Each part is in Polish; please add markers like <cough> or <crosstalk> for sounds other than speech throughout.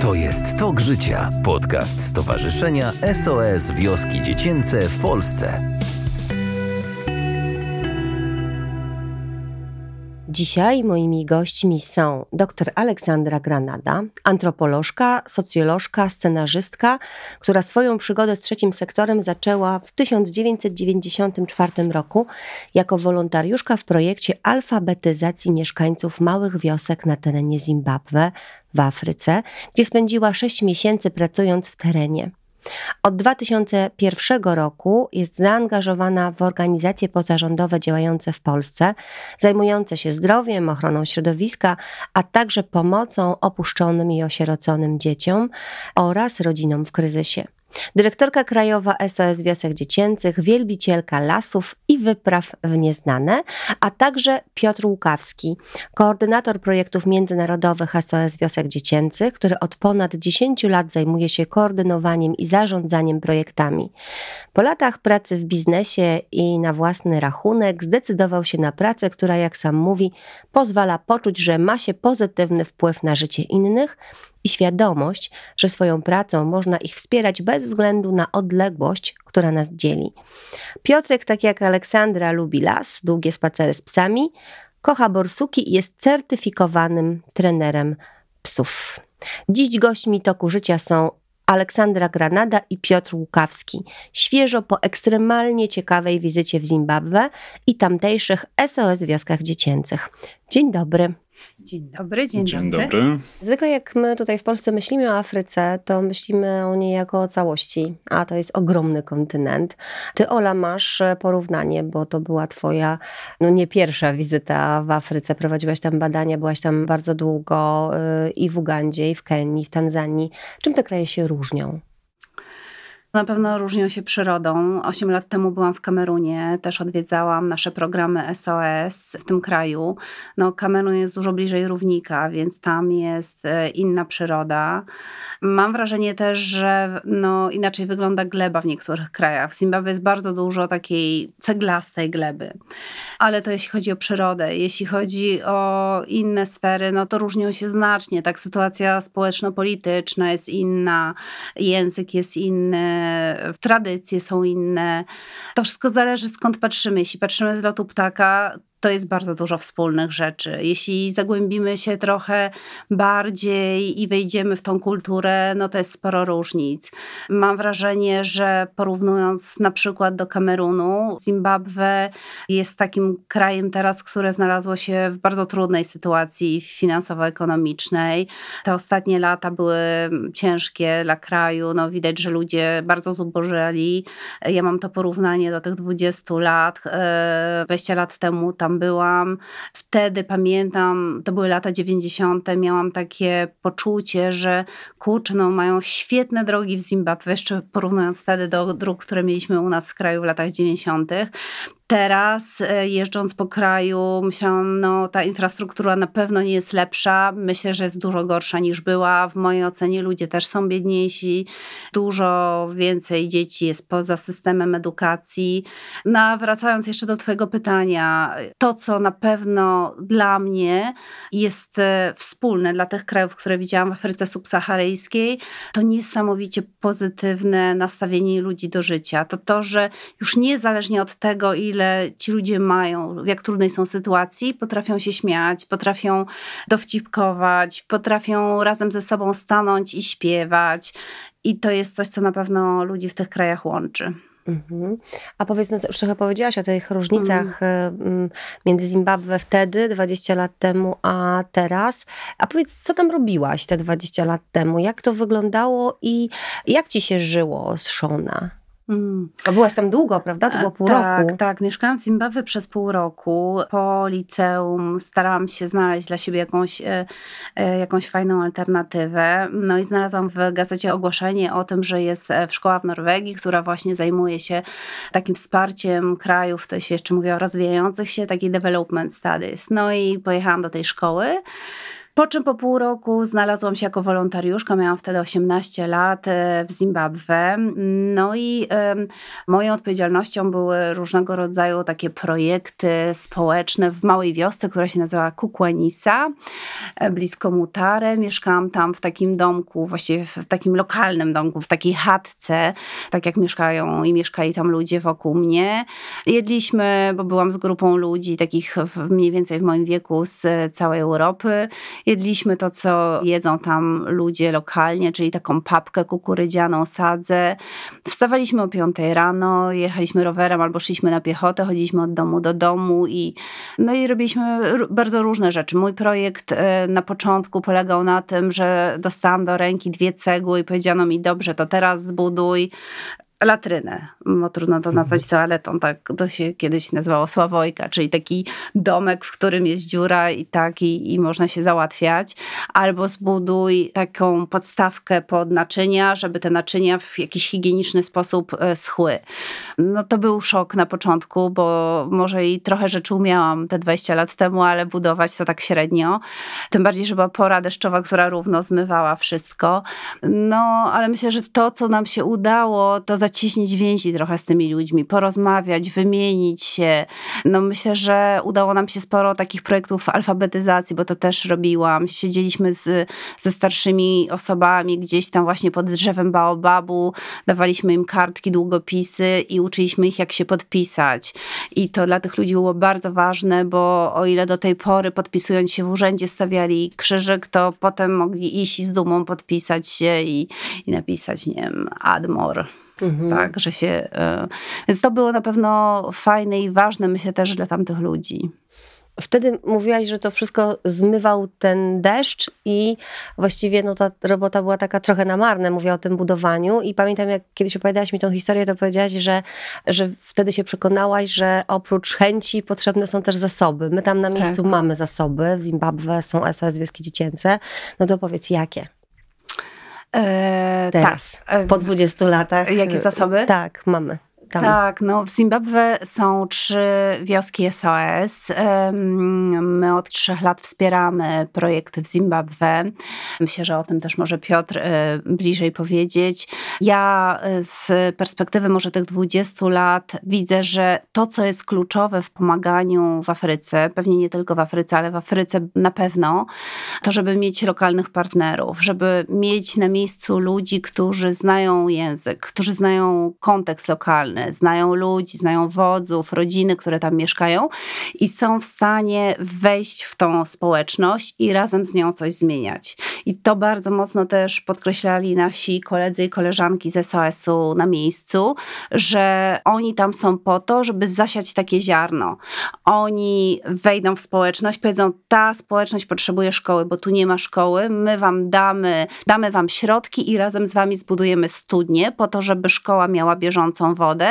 To jest Tok Życia, podcast Stowarzyszenia SOS Wioski Dziecięce w Polsce. Dzisiaj moimi gośćmi są dr Aleksandra Granada, antropolożka, socjolożka, scenarzystka, która swoją przygodę z trzecim sektorem zaczęła w 1994 roku jako wolontariuszka w projekcie alfabetyzacji mieszkańców małych wiosek na terenie Zimbabwe w Afryce, gdzie spędziła 6 miesięcy pracując w terenie. Od 2001 roku jest zaangażowana w organizacje pozarządowe działające w Polsce, zajmujące się zdrowiem, ochroną środowiska, a także pomocą opuszczonym i osieroconym dzieciom oraz rodzinom w kryzysie. Dyrektorka krajowa SOS Wiosek Dziecięcych, wielbicielka lasów i wypraw w nieznane, a także Piotr Łukawski, koordynator projektów międzynarodowych SOS Wiosek Dziecięcych, który od ponad 10 lat zajmuje się koordynowaniem i zarządzaniem projektami. Po latach pracy w biznesie i na własny rachunek zdecydował się na pracę, która, jak sam mówi, pozwala poczuć, że ma się pozytywny wpływ na życie innych i świadomość, że swoją pracą można ich wspierać bez względu na odległość, która nas dzieli. Piotrek, tak jak Aleksandra, lubi las, długie spacery z psami, kocha borsuki i jest certyfikowanym trenerem psów. Dziś gośćmi toku życia są Aleksandra Granada i Piotr Łukawski, świeżo po ekstremalnie ciekawej wizycie w Zimbabwe i tamtejszych SOS wioskach dziecięcych. Dzień dobry. Dzień dobry, dzień, Dzień dobry. dobry. Zwykle jak my tutaj w Polsce myślimy o Afryce, to myślimy o niej jako o całości, a to jest ogromny kontynent. Ty, Ola, masz porównanie, bo to była twoja, no nie pierwsza wizyta w Afryce. Prowadziłaś tam badania, byłaś tam bardzo długo y, i w Ugandzie, i w Kenii, w Tanzanii. Czym te kraje się różnią? Na pewno różnią się przyrodą. Osiem lat temu byłam w Kamerunie, też odwiedzałam nasze programy SOS w tym kraju. No, Kamerun jest dużo bliżej równika, więc tam jest e, inna przyroda. Mam wrażenie też, że no, inaczej wygląda gleba w niektórych krajach. W Zimbabwe jest bardzo dużo takiej ceglastej gleby. Ale to jeśli chodzi o przyrodę. Jeśli chodzi o inne sfery, no to różnią się znacznie. Tak, sytuacja społeczno-polityczna jest inna, język jest inny, tradycje są inne. To wszystko zależy skąd patrzymy. Jeśli patrzymy z lotu ptaka, to jest bardzo dużo wspólnych rzeczy. Jeśli zagłębimy się trochę bardziej i wejdziemy w tą kulturę, no to jest sporo różnic. Mam wrażenie, że porównując na przykład do Kamerunu, Zimbabwe jest takim krajem teraz, które znalazło się w bardzo trudnej sytuacji finansowo-ekonomicznej. Te ostatnie lata były ciężkie dla kraju. No widać, że ludzie bardzo zubożeli. Ja mam to porównanie do tych 20 lat. 20 lat temu tam tam byłam. Wtedy pamiętam, to były lata 90., miałam takie poczucie, że kurczę, no mają świetne drogi w Zimbabwe, jeszcze porównując wtedy do dróg, które mieliśmy u nas w kraju w latach 90. Teraz e, jeżdżąc po kraju, myślałam, no ta infrastruktura na pewno nie jest lepsza. Myślę, że jest dużo gorsza niż była. W mojej ocenie ludzie też są biedniejsi. Dużo więcej dzieci jest poza systemem edukacji. No a wracając jeszcze do Twojego pytania, to co na pewno dla mnie jest e, wspólne dla tych krajów, które widziałam w Afryce subsaharyjskiej, to niesamowicie pozytywne nastawienie ludzi do życia. To to, że już niezależnie od tego, ile ile ci ludzie mają, w jak trudnej są sytuacji, potrafią się śmiać, potrafią dowcipkować, potrafią razem ze sobą stanąć i śpiewać. I to jest coś, co na pewno ludzi w tych krajach łączy. Mhm. A powiedz, no, już trochę powiedziałaś o tych różnicach mhm. między Zimbabwe wtedy, 20 lat temu, a teraz. A powiedz, co tam robiłaś te 20 lat temu? Jak to wyglądało i jak ci się żyło z Shona? Mm. A byłaś tam długo, prawda? To było pół tak, roku. Tak, tak. Mieszkałam w Zimbabwe przez pół roku. Po liceum starałam się znaleźć dla siebie jakąś, e, e, jakąś fajną alternatywę. No i znalazłam w gazecie ogłoszenie o tym, że jest e, szkoła w Norwegii, która właśnie zajmuje się takim wsparciem krajów, to się jeszcze mówi o rozwijających się, taki development studies. No i pojechałam do tej szkoły. Po czym po pół roku znalazłam się jako wolontariuszka, miałam wtedy 18 lat e, w Zimbabwe. No i moją odpowiedzialnością były różnego rodzaju takie projekty społeczne w małej wiosce, która się nazywała Kukwanisa, e, blisko Mutare. Mieszkałam tam w takim domku, właściwie w takim lokalnym domku, w takiej chatce, tak jak mieszkają i mieszkali tam ludzie wokół mnie. Jedliśmy, bo byłam z grupą ludzi, takich mniej więcej w moim wieku z całej Europy. Jedliśmy to, co jedzą tam ludzie lokalnie, czyli taką papkę kukurydzianą, sadzę. Wstawaliśmy o 5 rano, jechaliśmy rowerem albo szliśmy na piechotę, chodziliśmy od domu do domu i, no i robiliśmy bardzo różne rzeczy. Mój projekt e, na początku polegał na tym, że dostałam do ręki dwie cegły i powiedziano mi, dobrze, to teraz zbuduj latrynę. Bo trudno to nazwać mhm. toaletą, tak to się kiedyś nazywało Sławojka, czyli taki domek, w którym jest dziura i tak i, i można się załatwiać. Albo zbuduj taką podstawkę pod naczynia, żeby te naczynia w jakiś higieniczny sposób e, schły. No to był szok na początku, bo może i trochę rzeczy umiałam te 20 lat temu, ale budować to tak średnio. Tym bardziej, że była pora deszczowa, która równo zmywała wszystko. No, ale myślę, że to, co nam się udało, to za zacieśnić więzi trochę z tymi ludźmi, porozmawiać, wymienić się. No myślę, że udało nam się sporo takich projektów alfabetyzacji, bo to też robiłam. Siedzieliśmy z, ze starszymi osobami gdzieś tam właśnie pod drzewem baobabu, dawaliśmy im kartki, długopisy i uczyliśmy ich, jak się podpisać. I to dla tych ludzi było bardzo ważne, bo o ile do tej pory podpisując się w urzędzie stawiali krzyżyk, to potem mogli iść z dumą podpisać się i, i napisać, nie wiem, Admor. Mhm. Tak, że się. E, więc to było na pewno fajne i ważne, myślę też dla tamtych ludzi. Wtedy mówiłaś, że to wszystko zmywał ten deszcz i właściwie no, ta robota była taka trochę na marne, mówię o tym budowaniu i pamiętam jak kiedyś opowiadałaś mi tą historię, to powiedziałaś, że, że wtedy się przekonałaś, że oprócz chęci potrzebne są też zasoby. My tam na miejscu tak. mamy zasoby, w Zimbabwe są SOS Wioski Dziecięce, no to powiedz jakie? E, Teraz, tak. po 20 latach. Jakie zasoby? Tak, mamy tam? Tak, no w Zimbabwe są trzy wioski SOS. My od trzech lat wspieramy projekty w Zimbabwe. Myślę, że o tym też może Piotr e, bliżej powiedzieć. Ja e, z perspektywy może tych 20 lat widzę, że to, co jest kluczowe w pomaganiu w Afryce, pewnie nie tylko w Afryce, ale w Afryce na pewno, to żeby mieć lokalnych partnerów, żeby mieć na miejscu ludzi, którzy znają język, którzy znają kontekst lokalny, znają ludzi, znają wodzów, rodziny, które tam mieszkają i są w stanie wejść w tą społeczność i razem z nią coś zmieniać. I to bardzo mocno też podkreślali nasi koledzy i koleżanki z SOS-u na miejscu, że oni tam są po to, żeby zasiać takie ziarno. Oni wejdą w społeczność, powiedzą, ta społeczność potrzebuje szkoły, bo tu nie ma szkoły, my wam damy, damy wam środki i razem z wami zbudujemy studnie po to, żeby szkoła miała bieżącą wodę,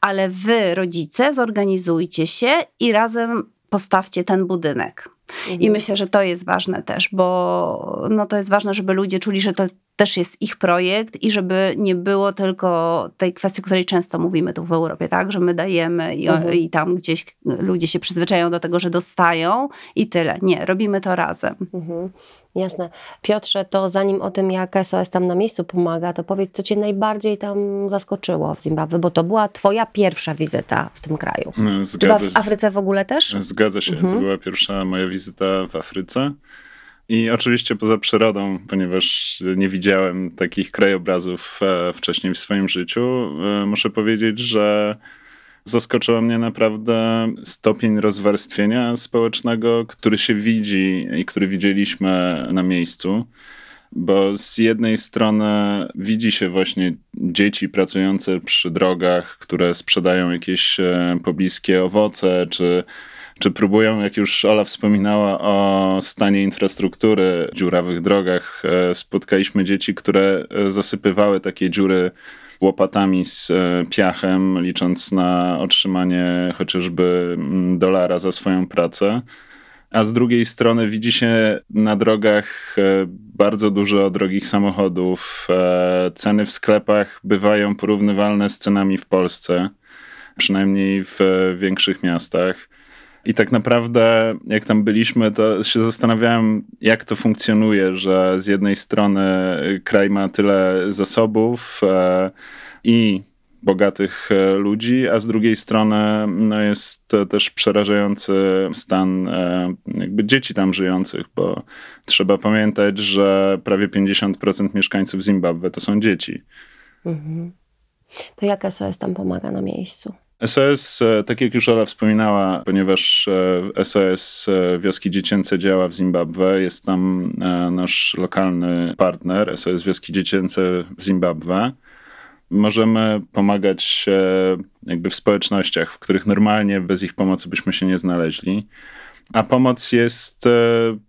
ale wy, rodzice, zorganizujcie się i razem postawcie ten budynek. Mhm. I myślę, że to jest ważne też, bo no to jest ważne, żeby ludzie czuli, że to też jest ich projekt i żeby nie było tylko tej kwestii, o której często mówimy tu w Europie, tak, że my dajemy i, mhm. i tam gdzieś ludzie się przyzwyczają do tego, że dostają i tyle. Nie, robimy to razem. Mhm. Jasne. Piotrze, to zanim o tym, jak SOS tam na miejscu pomaga, to powiedz, co cię najbardziej tam zaskoczyło w Zimbabwe, bo to była twoja pierwsza wizyta w tym kraju. No, zgadza Czy w Afryce w ogóle też? Zgadza się, mhm. to była pierwsza moja wizyta w Afryce. I oczywiście poza przyrodą, ponieważ nie widziałem takich krajobrazów e, wcześniej w swoim życiu, e, muszę powiedzieć, że zaskoczyło mnie naprawdę stopień rozwarstwienia społecznego, który się widzi i który widzieliśmy na miejscu. Bo z jednej strony widzi się właśnie dzieci pracujące przy drogach, które sprzedają jakieś e, pobliskie owoce, czy czy próbują, jak już Ola wspominała o stanie infrastruktury, dziurawych drogach, e, spotkaliśmy dzieci, które e, zasypywały takie dziury łopatami z piachem, licząc na otrzymanie chociażby mm, dolara za swoją pracę. A z drugiej strony widzi się na drogach bardzo dużo drogich samochodów. Ceny w sklepach bywają porównywalne z cenami w Polsce, przynajmniej w większych miastach. I tak naprawdę, jak tam byliśmy, to się zastanawiałem, jak to funkcjonuje, że z jednej strony kraj ma tyle zasobów e, i bogatych e, ludzi, a z drugiej strony no, jest też przerażający stan e, jakby dzieci tam żyjących, bo trzeba pamiętać, że prawie 50% mieszkańców Zimbabwe to są dzieci. Mhm. To jak SOS tam pomaga na miejscu? SOS, e, tak jak już Ola wspominała, ponieważ SOS Wioski Dziecięce działa w Zimbabwe, jest tam nasz lokalny partner, SOS Wioski Dziecięce w Zimbabwe możemy pomagać jakby w społecznościach, w których normalnie bez ich pomocy byśmy się nie znaleźli. A pomoc jest e,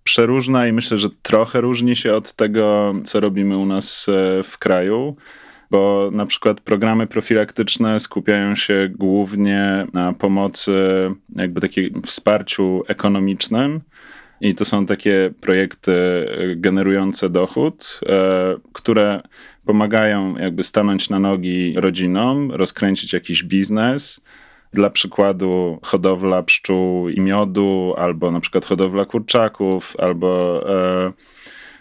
przeróżna i myślę, że trochę różni się od tego, co robimy u nas e, w kraju, bo na przykład programy profilaktyczne skupiają się głównie na pomocy, jakby takim wsparciu ekonomicznym. I to są takie projekty generujące dochód, e, które pomagają jakby stanąć na nogi rodzinom, rozkręcić jakiś biznes. Dla przykładu hodowla pszczół i miodu, albo na przykład hodowla kurczaków, albo, e,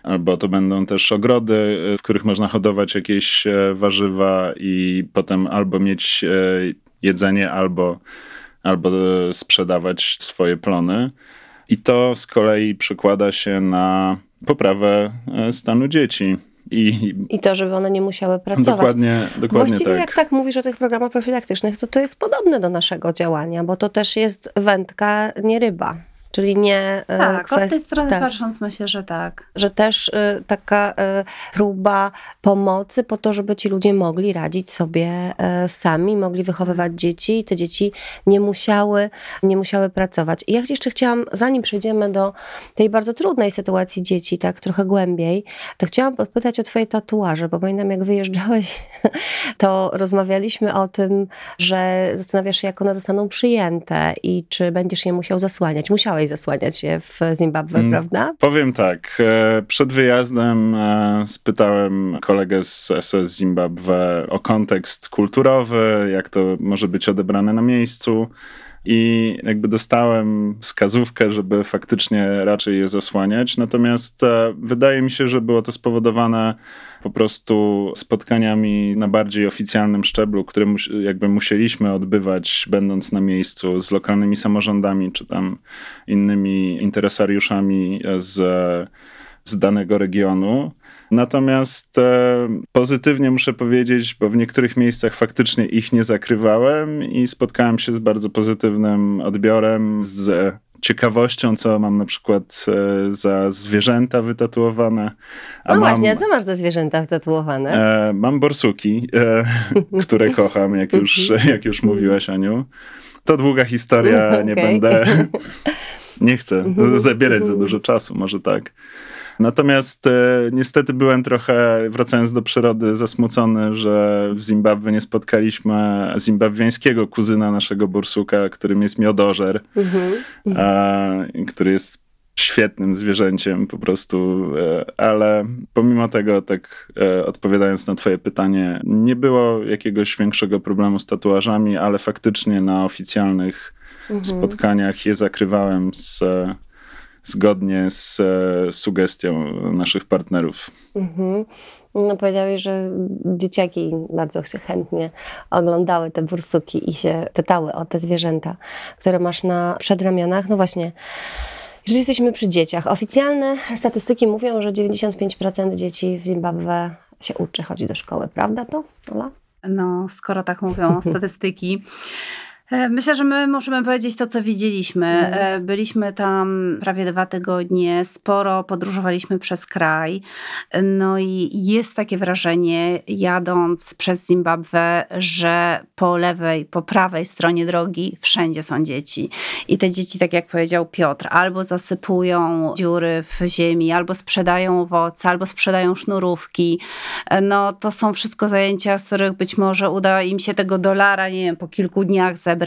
albo to będą też ogrody, w których można hodować jakieś e, warzywa i potem albo mieć e, jedzenie, albo, albo sprzedawać swoje plony. I to z kolei przekłada się na poprawę e, stanu dzieci. I, I to, żeby one nie musiały pracować. Dokładnie, dokładnie Właściwie tak. jak tak mówisz o tych programach profilaktycznych, to to jest podobne do naszego działania, bo to też jest wędka, nie ryba. Czyli nie. E, tak, kwest... od tej strony tak. patrząc, myślę, że tak. Że też y, taka y, próba pomocy po to, żeby ci ludzie mogli radzić sobie sami, mogli wychowywać dzieci i te dzieci nie musiały, nie musiały pracować. I ja jeszcze chciałam, zanim przejdziemy do tej bardzo trudnej sytuacji dzieci, tak trochę głębiej, to chciałam podpytać o twoje tatuaże, bo pamiętam, jak wyjeżdżałeś, <laughs> to rozmawialiśmy o tym, że zastanawiasz się, jak one zostaną przyjęte i czy będziesz je musiał zasłaniać. Musiałeś zasłaniać się w Zimbabwe, mm, prawda? Powiem tak. E, przed wyjazdem e, spytałem kolegę z SOS Zimbabwe o kontekst kulturowy, jak to może być odebrane na miejscu. I jakby dostałem wskazówkę, żeby faktycznie raczej je zasłaniać. Natomiast e, wydaje mi się, że było to spowodowane po prostu spotkaniami na bardziej oficjalnym szczeblu, które jakby musieliśmy odbywać, będąc na miejscu z lokalnymi samorządami czy tam innymi interesariuszami z, z danego regionu. Natomiast e, pozytywnie muszę powiedzieć, bo w niektórych miejscach faktycznie ich nie zakrywałem i spotkałem się z bardzo pozytywnym odbiorem, z ciekawością, co mam na przykład e, za zwierzęta wytatuowane. A no mam, właśnie, a co masz za zwierzęta wytatuowane? E, mam borsuki, e, <laughs> które kocham, jak już, jak już mówiłaś, Aniu. To długa historia, <laughs> nie okay. będę... <laughs> Nie chcę zabierać za dużo czasu, może tak. Natomiast e, niestety byłem trochę, wracając do przyrody, zasmucony, że w Zimbabwe nie spotkaliśmy zimbabwiańskiego kuzyna naszego bursuka, którym jest miodożer, mhm. a, który jest świetnym zwierzęciem po prostu, e, ale pomimo tego, tak e, odpowiadając na twoje pytanie, nie było jakiegoś większego problemu z tatuażami, ale faktycznie na oficjalnych mhm. spotkaniach je zakrywałem z zgodnie z e, sugestią naszych partnerów. Mhm. No powiedziałeś, że dzieciaki bardzo chętnie oglądały te bursuki i się pytały o te zwierzęta, które masz na przedramionach. No właśnie, jeżeli jesteśmy przy dzieciach, oficjalne statystyki mówią, że 95% dzieci w Zimbabwe się uczy, chodzi do szkoły. Prawda to, Ola? No, skoro tak mówią <laughs> statystyki, myślę, że my możemy powiedzieć to, co widzieliśmy. Mhm. Byliśmy tam prawie dwa tygodnie, sporo podróżowaliśmy przez kraj. No i jest takie wrażenie, jadąc przez Zimbabwe, że po lewej, po prawej stronie drogi wszędzie są dzieci. I te dzieci, tak jak powiedział Piotr, albo zasypują dziury w ziemi, albo sprzedają owoce, albo sprzedają sznurówki. E, no to są wszystko zajęcia, z których być może uda im się tego dolara, nie wiem, po kilku dniach zebrać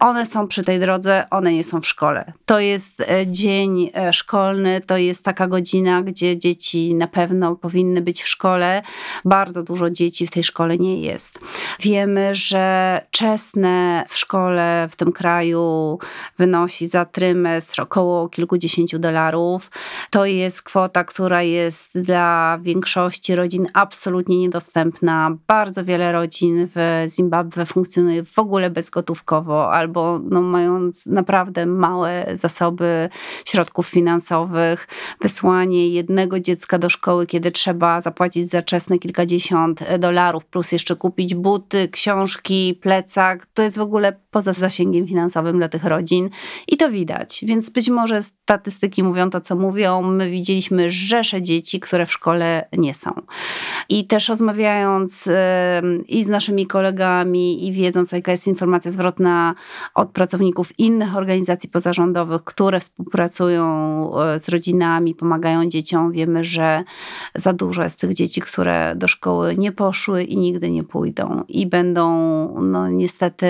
One są przy tej drodze, one nie są w szkole. To jest e, dzień e, szkolny, to jest taka godzina, gdzie dzieci na pewno powinny być w szkole. Bardzo dużo dzieci w tej szkole nie jest. Wiemy, że czesne w szkole w tym kraju wynosi za trymestr około kilkudziesięciu dolarów. To jest kwota, która jest dla większości rodzin absolutnie niedostępna. Bardzo wiele rodzin w Zimbabwe funkcjonuje w ogóle bezgotówkowo albo no, mając naprawdę małe zasoby środków finansowych. Wysłanie jednego dziecka do szkoły, kiedy trzeba zapłacić za czesne kilkadziesiąt dolarów, plus jeszcze kupić buty, książki, plecak, to jest w ogóle poza zasięgiem finansowym dla tych rodzin i to widać. Więc być może statystyki mówią to, co mówią. My widzieliśmy rzesze dzieci, które w szkole nie są. I też rozmawiając i z naszymi kolegami, i wiedząc, jaka jest informacja zwrotna od pracowników innych organizacji pozarządowych, które współpracują e, z rodzinami, pomagają dzieciom, wiemy, że za dużo jest tych dzieci, które do szkoły nie poszły i nigdy nie pójdą. I będą, no niestety,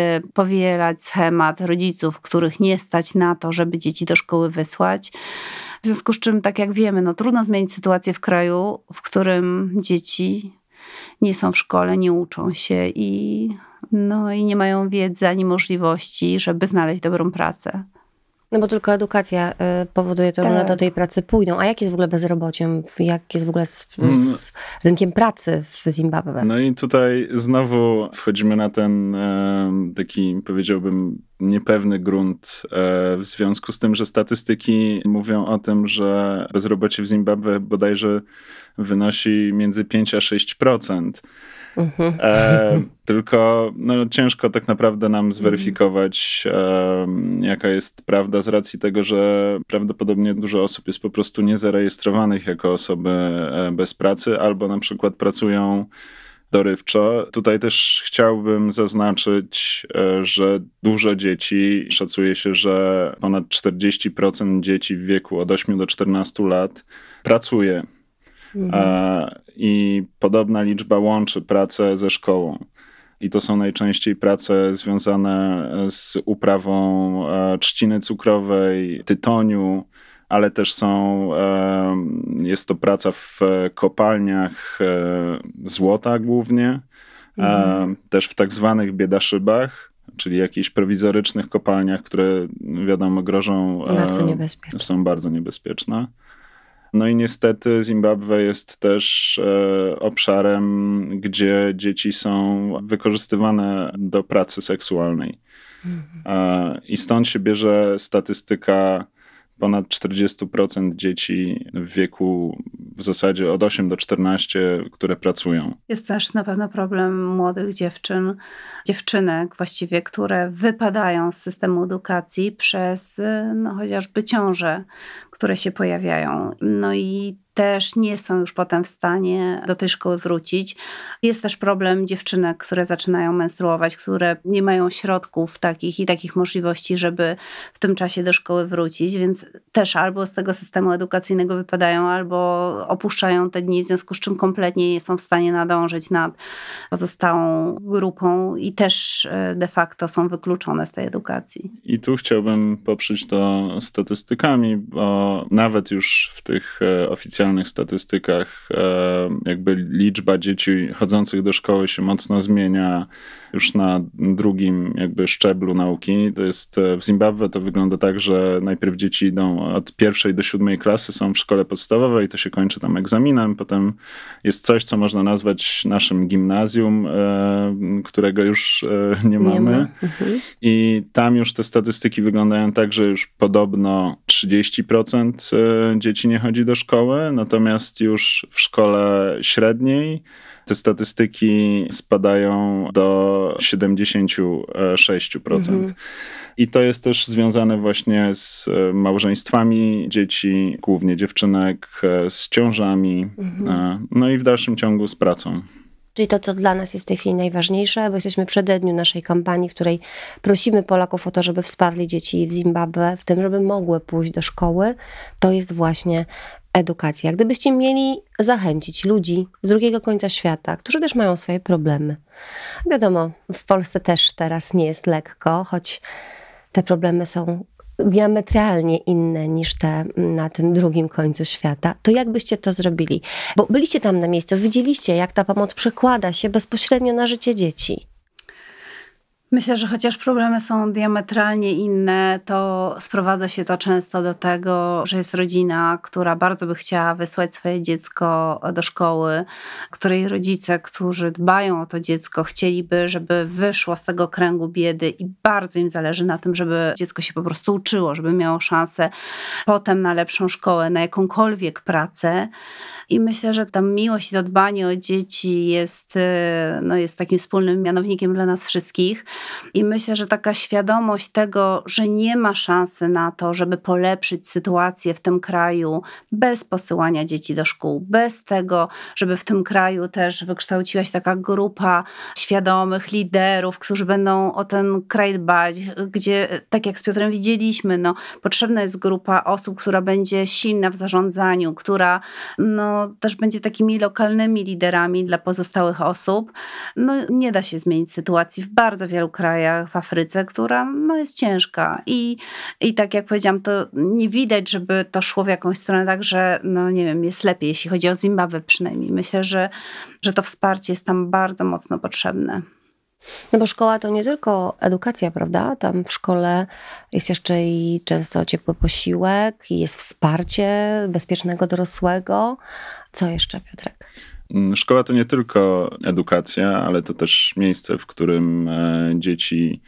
powielać schemat rodziców, których nie stać na to, żeby dzieci do szkoły wysłać. W związku z czym, tak jak wiemy, no trudno zmienić sytuację w kraju, w którym dzieci nie są w szkole, nie uczą się i, no, i nie mają wiedzy ani możliwości, żeby znaleźć dobrą pracę. No bo tylko edukacja y, powoduje to, że one Tak. do tej pracy pójdą. A jak jest w ogóle bezrobociem? Jak jest w ogóle z, Mm. z rynkiem pracy w Zimbabwe? No i tutaj znowu wchodzimy na ten taki, powiedziałbym, niepewny grunt e, w związku z tym, że statystyki mówią o tym, że bezrobocie w Zimbabwe bodajże wynosi między 5 a 6%. Mhm. E, tylko no, ciężko tak naprawdę nam zweryfikować, e, jaka jest prawda, z racji tego, że prawdopodobnie dużo osób jest po prostu niezarejestrowanych jako osoby e, bez pracy, albo na przykład pracują dorywczo. Tutaj też chciałbym zaznaczyć, e, że dużo dzieci, szacuje się, że ponad 40% dzieci w wieku od 8 do 14 lat pracuje. E, I podobna liczba łączy pracę ze szkołą. I to są najczęściej prace związane z uprawą e, trzciny cukrowej, tytoniu, ale też są, e, jest to praca w kopalniach złota głównie, e, też w tak zwanych biedaszybach, czyli jakichś prowizorycznych kopalniach, które wiadomo grożą. Bardzo. Są bardzo niebezpieczne. No i niestety Zimbabwe jest też e, obszarem, gdzie dzieci są wykorzystywane do pracy seksualnej. E, I stąd się bierze statystyka ponad 40% dzieci w wieku w zasadzie od 8 do 14, które pracują. Jest też na pewno problem młodych dziewczyn, dziewczynek właściwie, które wypadają z systemu edukacji przez no, chociażby ciąże, które się pojawiają. No i też nie są już potem w stanie do tej szkoły wrócić. Jest też problem dziewczynek, które zaczynają menstruować, które nie mają środków takich i takich możliwości, żeby w tym czasie do szkoły wrócić, więc też albo z tego systemu edukacyjnego wypadają, albo opuszczają te dni, w związku z czym kompletnie nie są w stanie nadążyć nad pozostałą grupą i też e, de facto są wykluczone z tej edukacji. I tu chciałbym poprzeć to statystykami, bo nawet już w tych e, oficjalnych statystykach e, jakby liczba dzieci chodzących do szkoły się mocno zmienia już na drugim jakby szczeblu nauki. To jest e, w Zimbabwe to wygląda tak, że najpierw dzieci idą od pierwszej do siódmej klasy, są w szkole podstawowej, to się kończy tam egzaminem, potem jest coś, co można nazwać naszym gimnazjum, e, którego już nie mamy. Nie ma. Mhm. I tam już te statystyki wyglądają tak, że już podobno 30% e, dzieci nie chodzi do szkoły, natomiast już w szkole średniej te statystyki spadają do 76%. Mhm. I to jest też związane właśnie z e, małżeństwami dzieci, głównie dziewczynek, e, z ciążami, e, no i w dalszym ciągu z pracą. Czyli to, co dla nas jest w tej chwili najważniejsze, bo jesteśmy przy dniu naszej kampanii, w której prosimy Polaków o to, żeby wsparli dzieci w Zimbabwe, w tym, żeby mogły pójść do szkoły, to jest właśnie edukacja. Gdybyście mieli zachęcić ludzi z drugiego końca świata, którzy też mają swoje problemy. Wiadomo, w Polsce też teraz nie jest lekko, choć te problemy są diametralnie inne niż te na tym drugim końcu świata, to jak byście to zrobili? Bo byliście tam na miejscu, widzieliście, jak ta pomoc przekłada się bezpośrednio na życie dzieci. Myślę, że chociaż problemy są diametralnie inne, to sprowadza się to często do tego, że jest rodzina, która bardzo by chciała wysłać swoje dziecko do szkoły, której rodzice, którzy dbają o to dziecko, chcieliby, żeby wyszło z tego kręgu biedy i bardzo im zależy na tym, żeby dziecko się po prostu uczyło, żeby miało szansę potem na lepszą szkołę, na jakąkolwiek pracę. I myślę, że ta miłość i dbanie o dzieci jest, e, no, jest takim wspólnym mianownikiem dla nas wszystkich. I myślę, że taka świadomość tego, że nie ma szansy na to, żeby polepszyć sytuację w tym kraju bez posyłania dzieci do szkół, bez tego, żeby w tym kraju też wykształciła się taka grupa świadomych liderów, którzy będą o ten kraj dbać, gdzie, tak jak z Piotrem widzieliśmy, no, potrzebna jest grupa osób, która będzie silna w zarządzaniu, która no, też będzie takimi lokalnymi liderami dla pozostałych osób. No, nie da się zmienić sytuacji w bardzo wielu krajach w Afryce, która no, jest ciężka. I, I tak jak powiedziałam, to nie widać, żeby to szło w jakąś stronę tak, że no nie wiem, jest lepiej, jeśli chodzi o Zimbabwe przynajmniej. Myślę, że, że to wsparcie jest tam bardzo mocno potrzebne. No bo szkoła to nie tylko edukacja, prawda? Tam w szkole jest jeszcze i często ciepły posiłek, jest wsparcie bezpiecznego dorosłego. Co jeszcze, Piotrek? Mm, szkoła to nie tylko edukacja, ale to też miejsce, w którym e, dzieci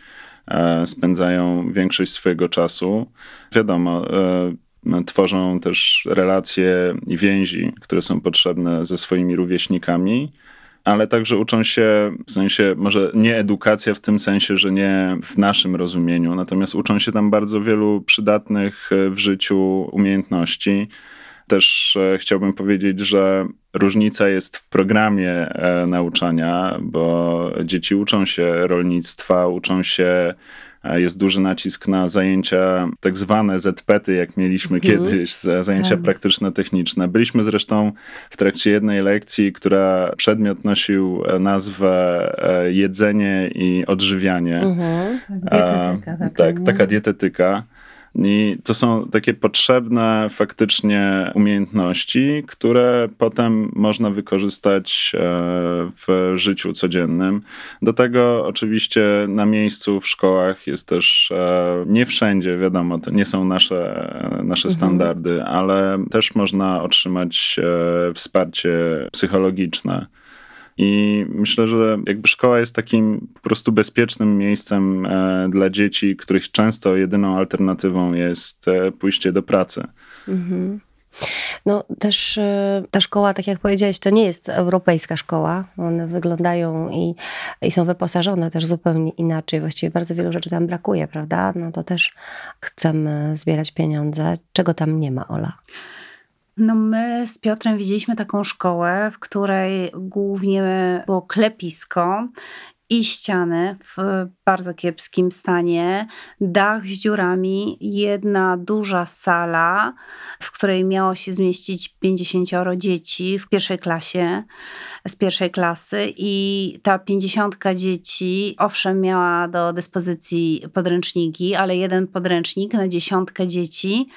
e, spędzają większość swojego czasu. Wiadomo, e, tworzą też relacje i więzi, które są potrzebne ze swoimi rówieśnikami ale także uczą się, w sensie, może nie edukacja w tym sensie, że nie w naszym rozumieniu, natomiast uczą się tam bardzo wielu przydatnych e, w życiu umiejętności. Też e, chciałbym powiedzieć, że różnica jest w programie e, nauczania, bo dzieci uczą się rolnictwa, uczą się jest duży nacisk na zajęcia tak zwane ZPety, jak mieliśmy mhm. kiedyś, zajęcia tak. praktyczne, techniczne. Byliśmy zresztą w trakcie jednej lekcji, która przedmiot nosił e, nazwę e, jedzenie i odżywianie. Mhm. Dietetyka, taka, tak, taka dietetyka. I to są takie potrzebne faktycznie umiejętności, które potem można wykorzystać e, w życiu codziennym. Do tego oczywiście na miejscu w szkołach jest też e, nie wszędzie, wiadomo, to nie są nasze, nasze mhm. standardy, ale też można otrzymać e, wsparcie psychologiczne. I myślę, że jakby szkoła jest takim po prostu bezpiecznym miejscem e, dla dzieci, których często jedyną alternatywą jest e, pójście do pracy. Mhm. No też e, ta szkoła, tak jak powiedziałeś, to nie jest europejska szkoła. One wyglądają i, i są wyposażone też zupełnie inaczej. Właściwie bardzo wielu rzeczy tam brakuje, prawda? No to też chcemy zbierać pieniądze. Czego tam nie ma, Ola? No my z Piotrem widzieliśmy taką szkołę, w której głównie było klepisko i ściany w bardzo kiepskim stanie, dach z dziurami, jedna duża sala, w której miało się zmieścić 50 dzieci w pierwszej klasie, z pierwszej klasy. I ta pięćdziesiątka dzieci owszem miała do dyspozycji podręczniki, ale jeden podręcznik na dziesiątkę dzieci,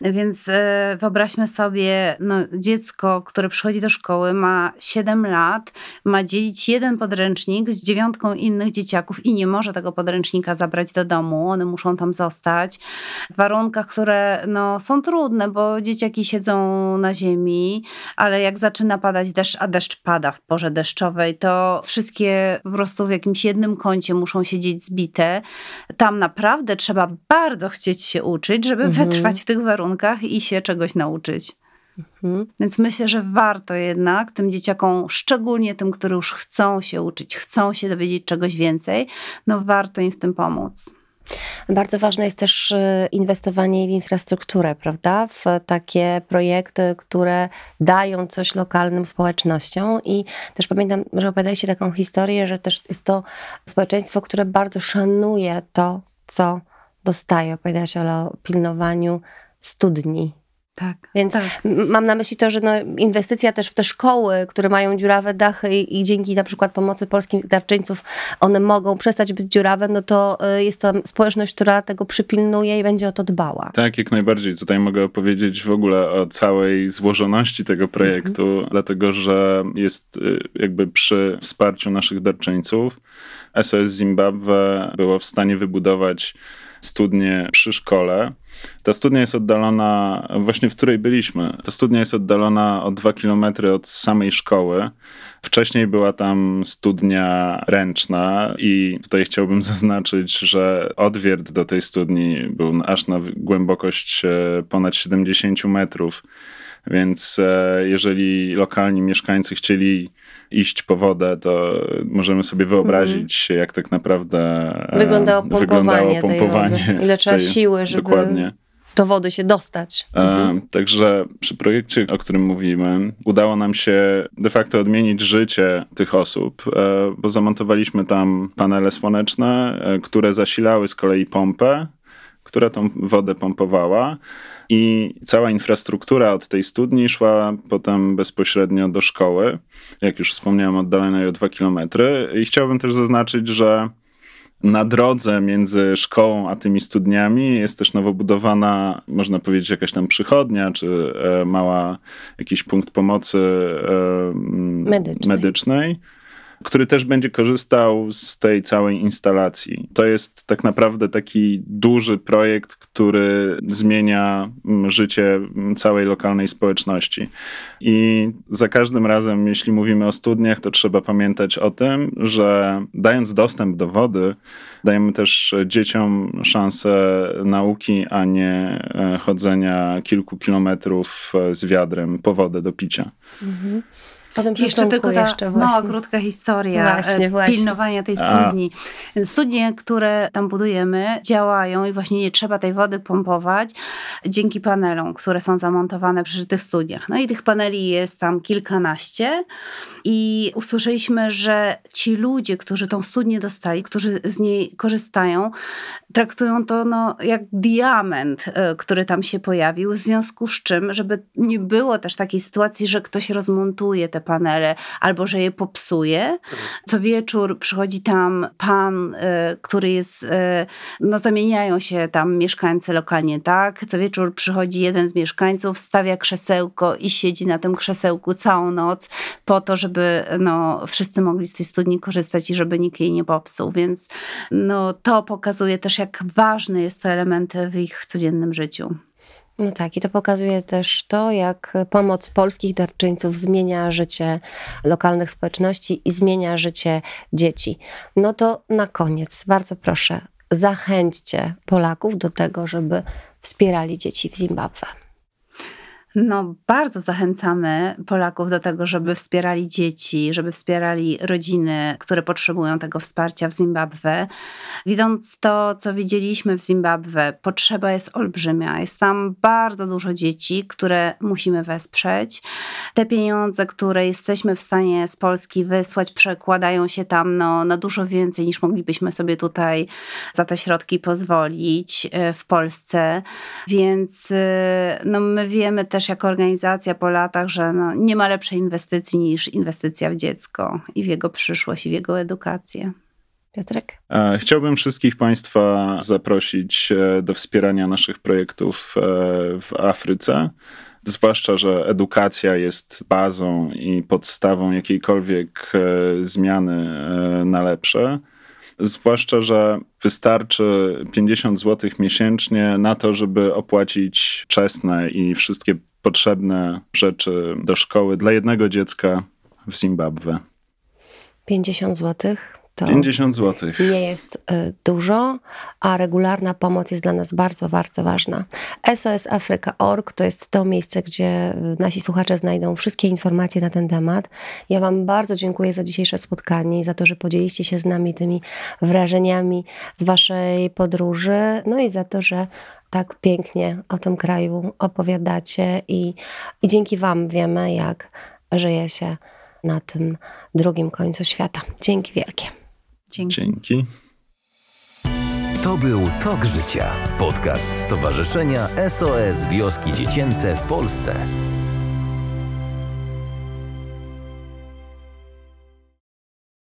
więc e, wyobraźmy sobie no, dziecko, które przychodzi do szkoły ma 7 lat, ma dzielić jeden podręcznik z dziewiątką innych dzieciaków i nie może tego podręcznika zabrać do domu, one muszą tam zostać w warunkach, które no, są trudne, bo dzieciaki siedzą na ziemi, ale jak zaczyna padać deszcz, a deszcz pada w porze deszczowej, to wszystkie po prostu w jakimś jednym kącie muszą siedzieć zbite. Tam naprawdę trzeba bardzo chcieć się uczyć, żeby mhm. wytrwać w tych warunkach i się czegoś nauczyć. Mhm. Więc myślę, że warto jednak tym dzieciakom, szczególnie tym, które już chcą się uczyć, chcą się dowiedzieć czegoś więcej, no warto im w tym pomóc. Bardzo ważne jest też y, inwestowanie w infrastrukturę, prawda? W takie projekty, które dają coś lokalnym społecznościom. I też pamiętam, że opowiadaliście taką historię, że też jest to społeczeństwo, które bardzo szanuje to, co dostaje. Opowiadałaś o pilnowaniu studni Tak. Więc tak. mam na myśli to, że no, inwestycja też w te szkoły, które mają dziurawe dachy i, i, dzięki na przykład pomocy polskich darczyńców one mogą przestać być dziurawe, no to y, jest to społeczność, która tego przypilnuje i będzie o to dbała. Tak, jak najbardziej. Tutaj mogę opowiedzieć w ogóle o całej złożoności tego projektu, mhm. dlatego że jest y, jakby przy wsparciu naszych darczyńców SOS Zimbabwe było w stanie wybudować studnię przy szkole. Ta studnia jest oddalona, właśnie w której byliśmy. Ta studnia jest oddalona o dwa kilometry od samej szkoły. Wcześniej była tam studnia ręczna i tutaj chciałbym <laughs> zaznaczyć, że odwiert do tej studni był aż na głębokość e, ponad 70 metrów. Więc e, jeżeli lokalni mieszkańcy chcieli iść po wodę, to możemy sobie wyobrazić, mm. jak tak naprawdę e, wyglądało pompowanie. Wyglądało pompowanie Ile trzeba tej, siły, żeby dokładnie. do wody się dostać. E, także przy projekcie, o którym mówimy, udało nam się de facto odmienić życie tych osób, e, bo zamontowaliśmy tam panele słoneczne, e, które zasilały z kolei pompę, która tą wodę pompowała. I cała infrastruktura od tej studni szła potem bezpośrednio do szkoły, jak już wspomniałem, oddalonej o 2 kilometry. I chciałbym też zaznaczyć, że na drodze między szkołą a tymi studniami jest też nowo budowana, można powiedzieć, jakaś tam przychodnia, czy e, mała, jakiś punkt pomocy e, medycznej. medycznej który też będzie korzystał z tej całej instalacji. To jest tak naprawdę taki duży projekt, który zmienia mm, życie mm, całej lokalnej społeczności. I za każdym razem, jeśli mówimy o studniach, to trzeba pamiętać o tym, że dając dostęp do wody, dajemy też dzieciom szansę nauki, a nie e, chodzenia kilku kilometrów e, z wiadrem po wodę do picia. Mhm. Potem jeszcze tylko ta jeszcze mała, krótka historia właśnie, e, właśnie. pilnowania tej studni. A. Studnie, które tam budujemy, działają i właśnie nie trzeba tej wody pompować dzięki panelom, które są zamontowane przy tych studniach. No i tych paneli jest tam kilkanaście i usłyszeliśmy, że ci ludzie, którzy tą studnię dostali, którzy z niej korzystają, traktują to no, jak diament, e, który tam się pojawił, w związku z czym, żeby nie było też takiej sytuacji, że ktoś rozmontuje te panele albo że je popsuje. Co wieczór przychodzi tam pan, e, który jest, e, no zamieniają się tam mieszkańcy lokalnie, tak? Co wieczór przychodzi jeden z mieszkańców, stawia krzesełko i siedzi na tym krzesełku całą noc po to, żeby no, wszyscy mogli z tej studni korzystać i żeby nikt jej nie popsuł. Więc no, to pokazuje też, jak ważny jest to element w ich codziennym życiu. No tak, i to pokazuje też to, jak pomoc polskich darczyńców zmienia życie lokalnych społeczności i zmienia życie dzieci. No to na koniec, bardzo proszę, zachęćcie Polaków do tego, żeby wspierali dzieci w Zimbabwe. No, bardzo zachęcamy Polaków do tego, żeby wspierali dzieci, żeby wspierali rodziny, które potrzebują tego wsparcia w Zimbabwe. Widząc to, co widzieliśmy w Zimbabwe, potrzeba jest olbrzymia. Jest tam bardzo dużo dzieci, które musimy wesprzeć. Te pieniądze, które jesteśmy w stanie z Polski wysłać, przekładają się tam no, na dużo więcej niż moglibyśmy sobie tutaj za te środki pozwolić e, w Polsce. Więc e, no, my wiemy też, też jako organizacja po latach, że no, nie ma lepszej inwestycji niż inwestycja w dziecko i w jego przyszłość, i w jego edukację. Piotrek? E, chciałbym wszystkich Państwa zaprosić e, do wspierania naszych projektów e, w Afryce. Zwłaszcza, że edukacja jest bazą i podstawą jakiejkolwiek zmiany na lepsze. Zwłaszcza, że wystarczy 50 zł miesięcznie na to, żeby opłacić czesne i wszystkie potrzebne rzeczy do szkoły dla jednego dziecka w Zimbabwe. 50 zł to 50 zł. nie jest y, dużo, a regularna pomoc jest dla nas bardzo, bardzo ważna. SOS Africa.org to jest to miejsce, gdzie y, nasi słuchacze znajdą wszystkie informacje na ten temat. Ja Wam bardzo dziękuję za dzisiejsze spotkanie i za to, że podzieliście się z nami tymi wrażeniami z Waszej podróży, no i za to, że tak pięknie o tym kraju opowiadacie i, i dzięki Wam wiemy, jak żyje się na tym drugim końcu świata. Dzięki wielkie. Dzięki. Dzięki. To był Tok Życia, podcast Stowarzyszenia SOS Wioski Dziecięce w Polsce.